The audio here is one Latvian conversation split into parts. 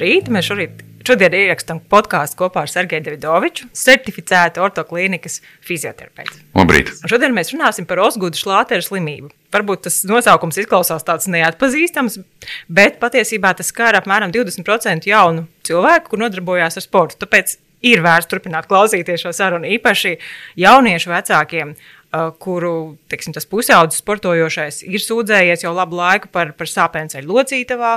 Labrīt! Mēs šorīt, šodien ierakstām podkāstu kopā ar Sergeju Davidoviču, certificētu ortoklīnikas fizioterapeitu. Labrīt! Un šodien mēs runāsim par Osgudu šlāteru slimību. Varbūt tas nosaukums izklausās tāds neatpazīstams, bet patiesībā tas skar apmēram 20% jaunu cilvēku, kur nodarbojās ar sportu. Tāpēc ir vērts turpināt klausīties šo sarunu īpaši jauniešu vecākiem. Uh, kuru teiksim, pusaudzis sportojošais ir sūdzējies jau labu laiku par, par sāpēm ceļu locītavā,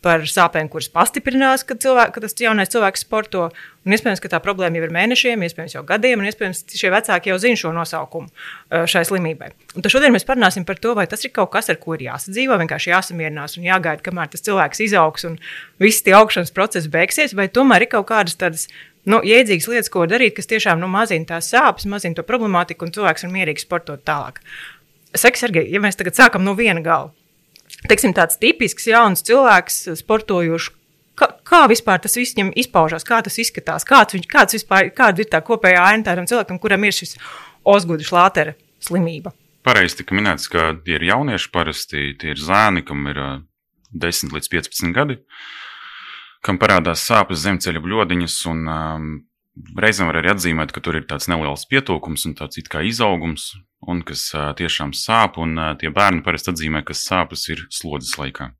par sāpēm, kuras pastiprinās, kad, cilvēk, kad tas jaunais cilvēks sporto. Un iespējams, ka tā problēma jau ir mēnešiem, iespējams, jau gadiem, un iespējams, šie vecāki jau zina šo nosaukumu uh, šai slimībai. Un tad šodien mēs parunāsim par to, vai tas ir kaut kas, ar ko ir jāsadzīvo, vienkārši jāsamierinās un jāgaida, kamēr tas cilvēks izaugs un viss tie augšanas procesi beigsies, vai tomēr ir kaut kādas tādas nu, jēdzīgas lietas, ko darīt, kas tiešām nu, mazina tās sāpes, mazina to problemātiku, un cilvēks var mierīgi sportot tālāk. Saka, Sergei, ja mēs tagad sākam no viena gala, teiksim, tāds tipisks jauns cilvēks, sportojošs. Kā, kā vispār tas viss viņam izpaužās, kā tas izskatās, kāds, viņš, kāds vispār, kāda ir tā kopējā aina tādam cilvēkam, kuram ir šis osgudu šlātera slimība? Pareizi tika minēts, ka tie ir jaunieši parasti, tie ir zēni, kam ir uh, 10 līdz 15 gadi, kam parādās sāpes zemceļa bļodiņas un um, Reizēm var arī atzīmēt, ka tur ir tāds neliels pietūkums un tāds it kā izaugums, un kas uh, tiešām sāp, un uh, tie bērni parasti atzīmē, ka sāpes ir slodzes laikā.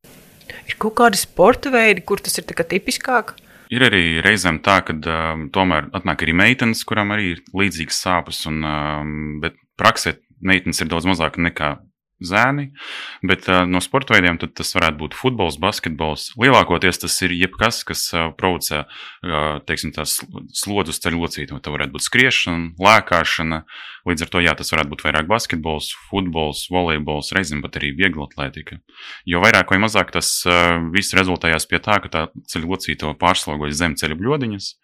Ir kaut kādi sporta veidi, kur tas ir tipiskāk? Ir arī reizēm tā, ka uh, tomēr atnāk arī meitenes, kurām arī ir līdzīgas sāpes, un, uh, bet praksē meitenes ir daudz mazāk nekā zēni, bet uh, no sporta veidiem tas varētu būt futbols, basketbols. Lielākoties tas ir jebkas, kas uh, provocē uh, teiksim, tās slodzes ceļu locītu. Tā varētu būt skriešana, lēkāšana. Līdz ar to jā, tas varētu būt vairāk basketbols, futbols, volejbols, reizēm pat arī viegla atletika. Jo vairāk vai mazāk tas uh, viss rezultējās pie tā, ka tā ceļu locīto pārslogojas zem ceļu bļodiņas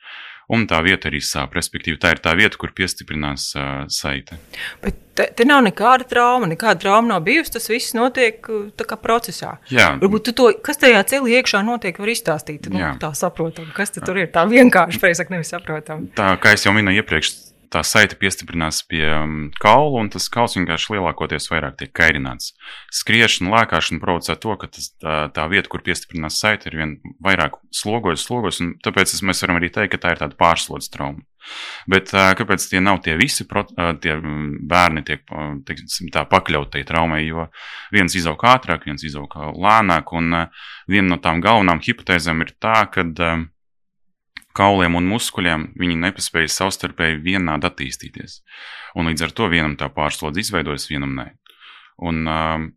un tā vieta arī sāp. Respektīvi, tā ir tā vieta, kur piestiprinās uh, saite. Bet te, te nav nekāda trauma, nekāda trauma nav bijusi. Tas viss notiek kā procesā. Jā. Varbūt to, kas tajā celī iekšā notiek, var izstāstīt. Nu, tā saprotam, kas tur ir. Tā vienkārši, precīzi, nevis saprotam. Tā kā es jau minēju iepriekš, tā saite piestiprinās pie um, kaula, un tas kauls vienkārši lielākoties vairāk tiek kairināts. Skriešana, lēkāšana provocē to, ka tas, tā, tā vieta, kur piestiprinās saite, ir vien vairāk slogojas, slogojas, un tāpēc mēs varam arī teikt, ka tā ir tāda pārslodzes trauma. Bet kāpēc tie nav tie visi tie bērni, tiek teiksim, tā pakļautai traumai? Jo viens izaug ātrāk, viens izaug lēnāk, un viena no tām galvenām hipotēzēm ir tā, ka kauliem un muskuļiem viņi nepaspēja savstarpēji vienādi attīstīties. Un līdz ar to vienam tā pārslodze izveidojas, vienam nē. Un um,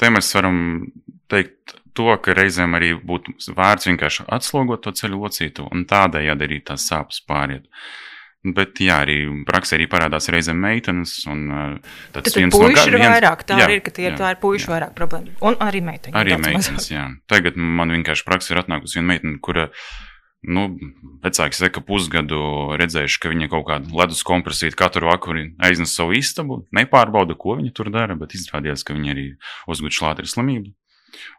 te mēs varam teikt to, ka reizēm arī būtu vērts vienkārši atslogot to ceļu locītu un tādējādi arī tās sāpes pāriet. Bet, jā, arī praksē arī parādās reizēm meitenes. Un, uh, tas viens no tādiem ir viens... vairāk. Tā jā, ir, ka tie jā, tā ir puiši jā. vairāk problēma. Un arī meitenes. Arī meitenes, jā. Tagad man vienkārši praksē ir atnākusi viena meitene, kura uh, Nu, vecāki saka, ka pusgadu redzējuši, ka viņa kaut kādu ledus kompresītu katru vakaru aiznes savu istabu, nepārbauda, ko viņa tur dara, bet izrādījās, ka viņa arī uzguva šlāta slimību.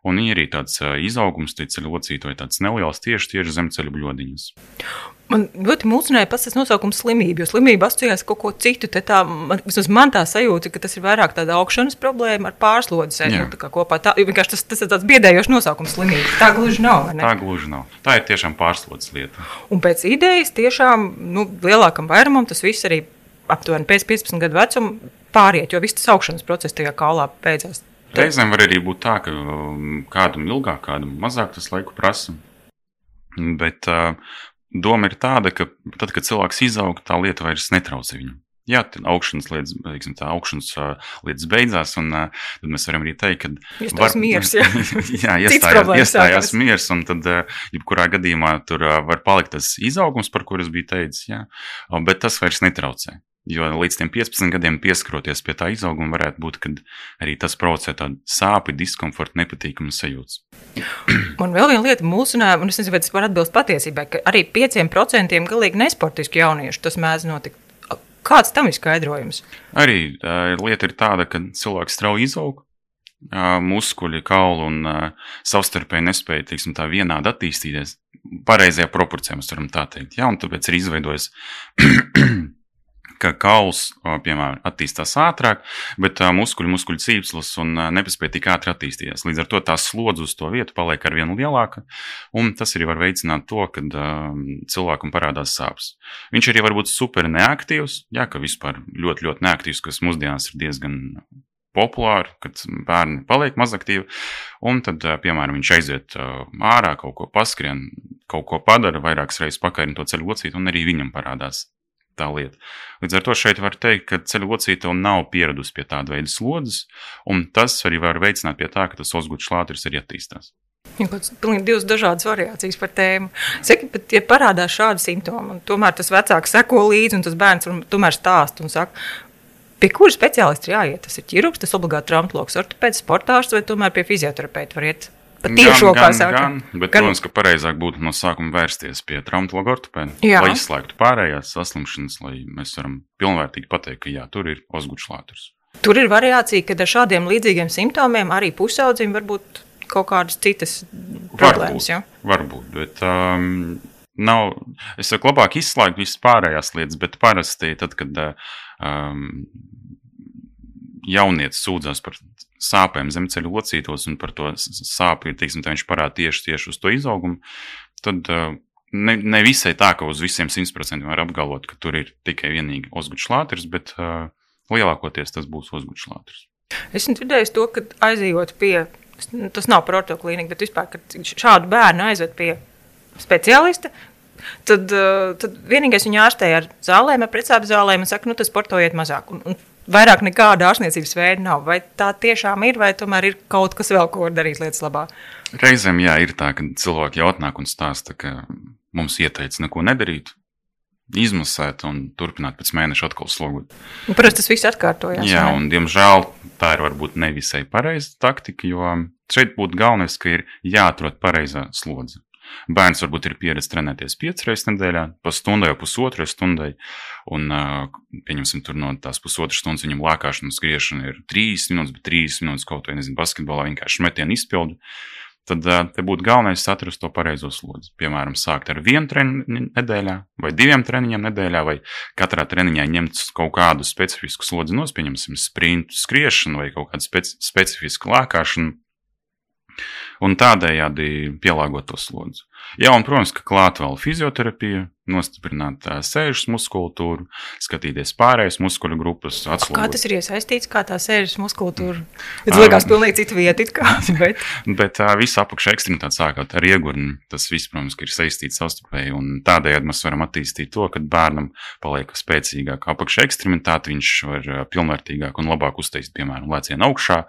Un ir arī tāds izaugums, tie ceļu locītoji, tāds neliels tieši, tieši zem ceļu bļodiņas. Man ļoti mulsināja pats tas nosaukums slimība, jo slimība asociējas ar kaut ko citu. Tā, man, man tā sajūta, ka tas ir vairāk tāda augšanas problēma ar pārslodzi. Nu, tā kopā, tā, tas, tas ir tāds biedējošs nosaukums slimība. Tā gluži nav. Tā gluži nav. Tā ir tiešām pārslodzes lieta. Un pēc idejas tiešām nu, lielākam vairumam tas viss arī aptuveni pēc 15 gadu vecuma pāriet, jo viss tas augšanas process tajā kaulā beidzās. Reizēm var arī būt tā, ka um, kādam ilgāk, kādam mazāk tas laiku prasa. Bet uh, doma ir tāda, ka tad, kad cilvēks izaug, tā lieta vairs netraucē viņam. Jā, augšanas lietas, teiksim, tā augšanas uh, lietas beidzās, un uh, tad mēs varam arī teikt, ka var, miers, jā, jā iestājās, iestājās miers, un tad, uh, jebkurā gadījumā, tur uh, var palikt tas izaugums, par kuras bija teicis, jā, bet tas vairs netraucē. Jo līdz tam 15 gadiem pieskaroties pie tā izauguma, varētu būt, ka arī tas provocē tādu sāpju, diskomfortu, nepatīkamu sajūtu. Man vēl viena lieta mulsināja, un es nezinu, vai tas var atbilst patiesībai, ka arī 5% galīgi nesportisku jauniešu tas mēdz notikt. Kāds tam ir skaidrojums? Arī uh, lieta ir tāda, ka cilvēks strauji izaug, uh, muskuļi, kauli un uh, savstarpēji nespēja teiksim, tā vienādi attīstīties. Pareizajā proporcijā mēs varam tā teikt. Jā, un tāpēc ir izveidojis ka kauls, piemēram, attīstās ātrāk, bet muskuļu, muskuļu cīpslas un nepaspēja tik ātri attīstīties. Līdz ar to tā slodze uz to vietu paliek ar vien lielāka, un tas arī var veicināt to, ka cilvēkam parādās sāpes. Viņš arī var būt super neaktīvs, jā, ka vispār ļoti, ļoti neaktīvs, kas mūsdienās ir diezgan populāri, kad bērni paliek mazaktīvi, un tad, piemēram, viņš aiziet ārā, kaut ko paskrien, kaut ko padara, vairākas reizes pakaļ to ceļu locīt, un arī viņam parādās tā lieta. Līdz ar to šeit var teikt, ka ceļu locīta nav pieradusi pie tāda veida slodzes, un tas arī var veicināt pie tā, ka tas osguds šlātris arī attīstās. Ir kādas divas dažādas variācijas par tēmu. Saki, bet, ja parādās šādi simptomi, un tomēr tas vecāks seko līdzi, un tas bērns tomēr stāsta un saka, Pie kura speciālista ir jāiet? Tas ir ķirurgs, tas obligāti traumatologs, ortopēds, sportārs vai tomēr pie fizioterapeita var iet? Patiešo, gan, gan, gan, bet, gan. protams, ka pareizāk būtu no sākuma vērsties pie traumatologa ortopēda, lai izslēgtu pārējās saslimšanas, lai mēs varam pilnvērtīgi pateikt, ka jā, tur ir osgučlāturs. Tur ir variācija, kad ar šādiem līdzīgiem simptomiem arī pusaudzim var būt kaut kādas citas problēmas. Varbūt, ja? varbūt bet um, nav, es saku, labāk izslēgt visas pārējās lietas, bet parasti tad, kad um, jaunietis sūdzās par sāpēm zemceļa locītos un par to sāpju, teiksim, tā viņš parāda tieši, tieši uz to izaugumu, tad ne, ne visai tā, ka uz visiem 100% var apgalvot, ka tur ir tikai vienīgi osguļu šlāters, bet uh, lielākoties tas būs osguļu šlāters. Esmu dzirdējis to, ka aizejot pie, tas nav protoklīnika, bet vispār, kad šādu bērnu aizved pie speciālista, tad, tad vienīgais viņa ārstēja ar zālēm, ar precāpju zālēm un saka, nu, tas sportojiet mazāk. Un, un vairāk nekāda ārstniecības veida nav. Vai tā tiešām ir, vai tomēr ir kaut kas vēl, ko var darīt lietas labā? Reizēm jā, ir tā, ka cilvēki jau atnāk un stāsta, ka mums ieteica neko nedarīt. Izmasēt un turpināt pēc mēneša atkal slogot. Nu, Parasti tas viss atkārtojas. Jā, ne? un diemžēl tā ir varbūt nevisai pareiza taktika, jo šeit būtu galvenais, ka ir jāatrod pareizā slodze. Bērns varbūt ir pieredzējis trenēties piecas reizes nedēļā, pa stundai vai pusotrai stundai. Un, pieņemsim, tur no tās pusotras stundas viņam lēkāšana un skriešana ir trīs minūtes, bet trīs minūtes kaut vai, nezinu, basketbolā vienkārši metienu izpildu. Tad te būtu galvenais atrast to pareizo slodzi. Piemēram, sākt ar vienu treniņu nedēļā, vai diviem treniņiem nedēļā, vai katrā treniņā ņemt kaut kādu specifisku slodzi, nospieņemsim, sprintu, skriešanu vai kaut kādu speci specifisku lēkāšanu un tādējādi pielāgot to slodzi. Jā, un, protams, ka klāt vēl fizioterapija, nostiprināt sēžas muskultūru, skatīties pārējās muskuļu grupas. Atslogot. Kā tas ir iesaistīts, kā tā sēžas muskultūra? Tas liekas, pilnīgi cita vieta, kā, bet. bet viss apakšā ekstremitāte sākot ar iegurni, tas viss, protams, ir saistīts savstarpēji, un tādējādi mēs varam attīstīt to, ka bērnam paliek spēcīgāk apakšā ekstremitāte, viņš var pilnvērtīgāk un labāk uztaisīt, piemēram, lēcienu augšā,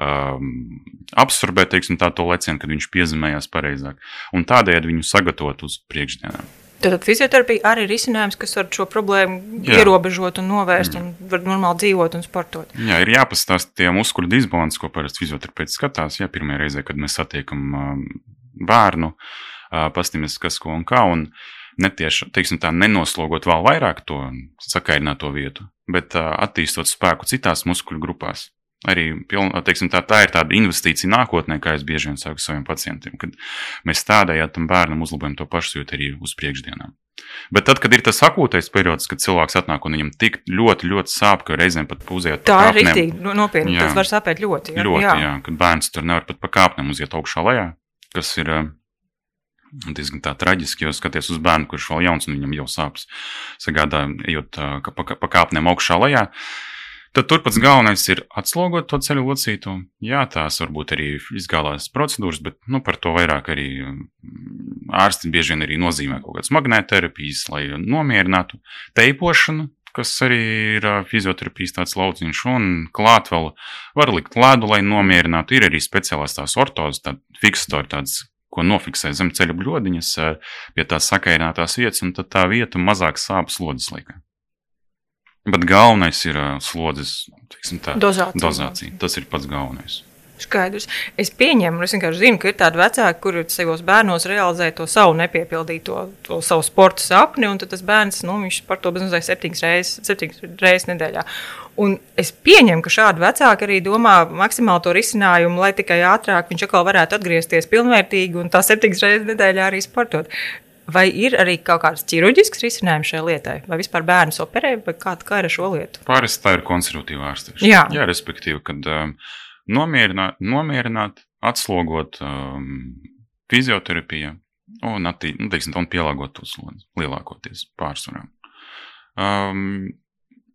um, absorbēt, teiksim, tā to lēcienu, kad viņš piezemējās pareizāk, un tādējādi viņu sagatavot uz priekšdienām. Tad fizioterapija arī ir risinājums, kas var šo problēmu Jā. ierobežot un novērst, mm. un var normāli dzīvot un sportot. Jā, ir jāpastāsta tie muskuļu disbalansi, ko parasti fizioterapeits skatās. Jā, pirmajā reizē, kad mēs satiekam um, bērnu, uh, paskatāmies, kas ko un kā. Un netieši, teiksim, tā nenoslogot vēl vairāk to sakairināto vietu, bet uh, attīstot spēku citās muskuļu grupās. Arī piln, teiksim, tā, tā ir tāda investīcija nākotnē, kā es bieži vien saku saviem pacientiem, kad mēs tādējādi tam bērnam uzlabojam to pašsajūtu arī uz priekšdienām. Bet tad, kad ir tas akūtais periods, kad cilvēks atnāk un viņam tik ļoti, ļoti sāp, ka reizēm pat uzējot pa kāpnēm. Tā ir rīktīgi, nopietni, jā, tas var sāpēt ļoti. Jā, ļoti, jā. jā, kad bērns tur nevar pat pa kāpnēm uziet augšā lejā, kas ir diezgan tā traģiski, jo skaties uz bērnu, kurš vēl jauns un viņam jau sāpes sagādā, ejot pa, pa kāpnēm augšā lejā. Uh, Tad tur pats galvenais ir atslogot to ceļu locītu. Jā, tās varbūt arī izgālās procedūras, bet nu, par to vairāk arī mm, ārsti bieži vien arī nozīmē kaut kādas magnēterapijas, lai nomierinātu teipošanu, kas arī ir fizioterapijas tāds lauciņš, un klāt vēl var likt ledu, lai nomierinātu. Ir arī speciālās tās ortozes, tādi fiksatori, tāds, ko nofiksē zem ceļa bļodiņas pie tās sakairinātās vietas, un tad tā vieta mazāk sāp slodzes laikā. Bet galvenais ir uh, slodzes tā, dozācija. dozācija. Tas ir pats galvenais. Skaidrs. Es pieņemu, es vienkārši zinu, ka ir tādi vecāki, kuri savos bērnos realizē to savu nepiepildīto, to savu sporta sapni, un tas bērns, nu, par to bezmazliet septiņas reizes, septiņas reizes nedēļā. Un es pieņemu, ka šādi vecāki arī domā maksimāli to risinājumu, lai tikai ātrāk viņš atkal varētu atgriezties pilnvērtīgi un tā septiņas reizes nedēļā arī sportot. Vai ir arī kaut kāds ķirurģisks risinājums šai lietai? Vai vispār bērns operē, vai kā, kā ir ar šo lietu? Parasti tā ir konservatīva ārstēšana. Jā. Jā, respektīvi, kad um, nomierināt, nomierināt, atslogot um, fizioterapiju un, attī, nu, teiksim, un pielāgot to slodzi lielākoties pārsvarā. Um,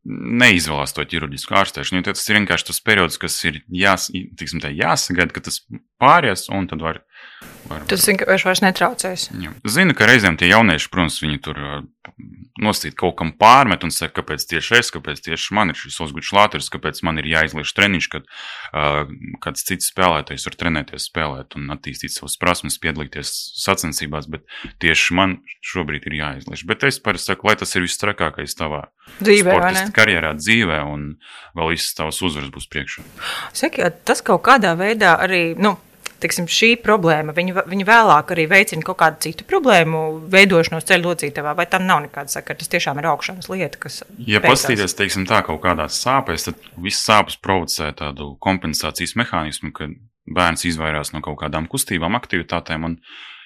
neizvēlās to ķirurģisku ārstēšanu. Jo tas ir vienkārši tas periods, kas ir jās, tā, jāsagaida, ka tas pāries, un tad var. Var Tas vienkārši vairs netraucēs. Jā. Zinu, ka reizēm tie jaunieši, protams, viņi tur nosīt kaut kam pārmet un saka, kāpēc tieši es, kāpēc tieši man ir šis osguļs lāteris, kāpēc man ir jāizliež treniņš, kad uh, kāds cits spēlētājs var trenēties, spēlēt un attīstīt savas prasmes, piedalīties sacensībās, bet tieši man šobrīd ir jāizliež. Bet es parasti saku, lai tas ir viss trakākais tavā Dzīvē, karjerā, dzīvē, un vēl visas tavas uzvaras būs priekšā. Saki, tas kaut kādā veidā arī. Nu, Tiksim, šī problēma, viņa, viņa vēlāk arī veicina kaut kādu citu problēmu, veidošanos ceļu locītavā, vai tam nav nekāda sakara. Tas tiešām ir augšanas lieta, kas. Ja paskatīties, teiksim, tā kaut kādās sāpēs, tad viss sāpes provocē tādu kompensācijas mehānismu, kad bērns izvairās no kaut kādām kustībām, aktivitātēm, un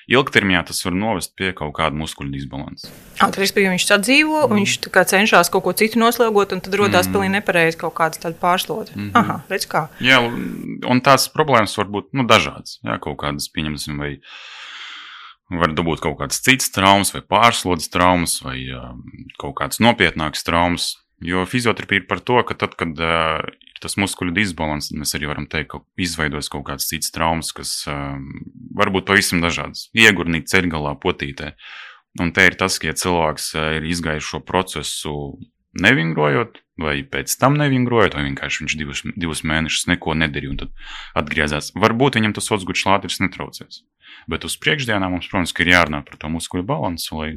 ilgtermiņā tas var novest pie kaut kāda muskuļu disbalansa. Tad, respektīvi, viņš sadzīvo, mm. viņš cenšas kaut ko citu noslēgot, un tad radās mm. pilnīgi nepareizi kaut kāda pārslodze. Mm -hmm. Aha, redz kā. Jā, un tās problēmas var būt nu, dažādas. Jā, kaut kādas, pieņemsim, vai var dabūt kaut kādas citas traumas, vai pārslodzes traumas, vai um, kaut kādas nopietnākas traumas. Jo fizioterapija ir par to, ka tad, kad uh, tas muskuļu disbalans, tad mēs arī varam teikt, ka izveidojas kaut kādas citas traumas, kas um, var būt pavisam dažādas. Iegurnīt ceļgalā, potītē. Un te ir tas, ka ja cilvēks uh, ir izgājis šo procesu nevingrojot, vai pēc tam nevingrojot, vai vienkārši viņš divus, divus mēnešus neko nedarīja un tad atgriezās. Varbūt viņam tas otrs šlāteris netraucēs. Bet uz priekšdienām mums, protams, ir jārunā par to muskuļu balansu, lai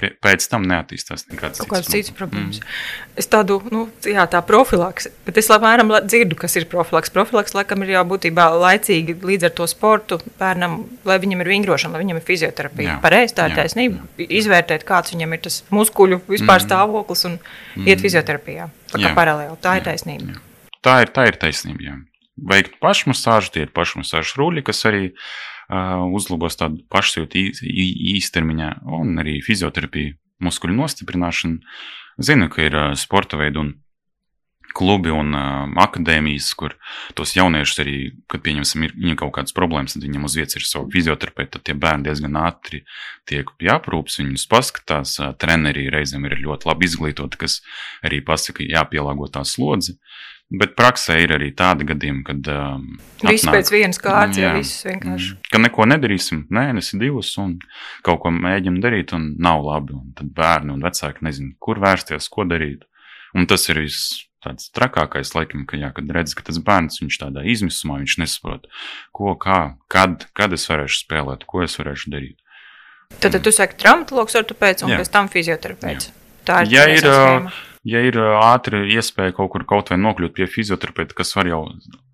pēc tam neattīstās nekādas Kaut kādas citas problēmas. Mm. Es tādu, nu, jā, tā profilaks, bet es apmēram la- dzirdu, kas ir profilaks. Profilaks, laikam, ir jau būtībā laicīgi līdz ar to sportu bērnam, lai viņam ir vingrošana, lai viņam ir fizioterapija. Jā. Pareizi, tā ir Jā, taisnība. Izvērtēt, kāds viņam ir tas muskuļu vispār stāvoklis un iet fizioterapijā. Tā kā Jā. paralēli, tā ir Jā. taisnība. Tā ir, tā ir taisnība. Jā. Veikt pašmasāžu, tie ir pašmasāžu ruļļi, kas arī uh, uzlabos tādu pašsajūtu īstermiņā, un arī fizioterapija, muskuļu nostiprināšana. Zinu, ka ir sporta veidi un klubi un akadēmijas, kur tos jauniešus arī, kad pieņemsim, ir viņiem kaut kādas problēmas, tad viņiem uz vietas ir savu fizioterapeiti, tad tie bērni diezgan ātri tiek jāprūps, viņus paskatās, treneri reizēm ir ļoti labi izglītoti, kas arī pasaka, jāpielāgo tā slodzi. Bet praksē ir arī tādi gadījumi, kad um, Viss atnāk- pēc vienas kārtas, jā, Jā. viss vienkārši. Mm. Ka neko nedarīsim, mēnesi, divus, un kaut ko mēģinām darīt, un nav labi. Un tad bērni un vecāki nezina, kur vērsties, ko darīt. Un tas ir viss tāds trakākais, laikam, ka, jā, kad redz, ka tas bērns viņš tādā izmisumā, viņš nesaprot, ko, kā, kad, kad es varēšu spēlēt, ko es varēšu darīt. Tad, tad tu saki traumatologs, ortopēds un Jā. pēc tam fizioterapeits. Tā ir Ja pareizā ir. Ja ir ātri iespēja kaut kur kaut vai nokļūt pie fizioterapeita, kas var jau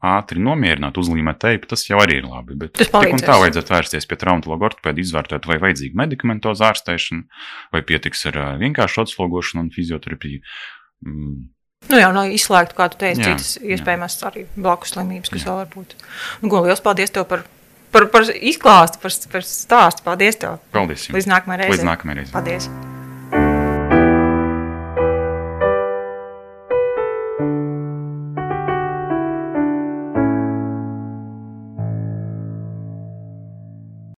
ātri nomierināt, uzlīmēt teipu, tas jau arī ir labi. Bet Tas palīdzēs. tā vajadzētu vērsties pie traumatologa ortopēda, izvērtēt, vai vajadzīga medikamentoza ārstēšana, vai pietiks ar vienkāršu atslogošanu un fizioterapiju. Mm, Nu jā, nav izslēgta, kā tu teici, Jā, citas jā. iespējamas arī blakus slimības, kas vēl var būt. Nu, ko, liels paldies tev par, par, par izklāstu, par, par stāstu. Paldies tev. Paldies! jums. Līdz nākamajai reizei. Līdz nākamajai reizei. Paldies!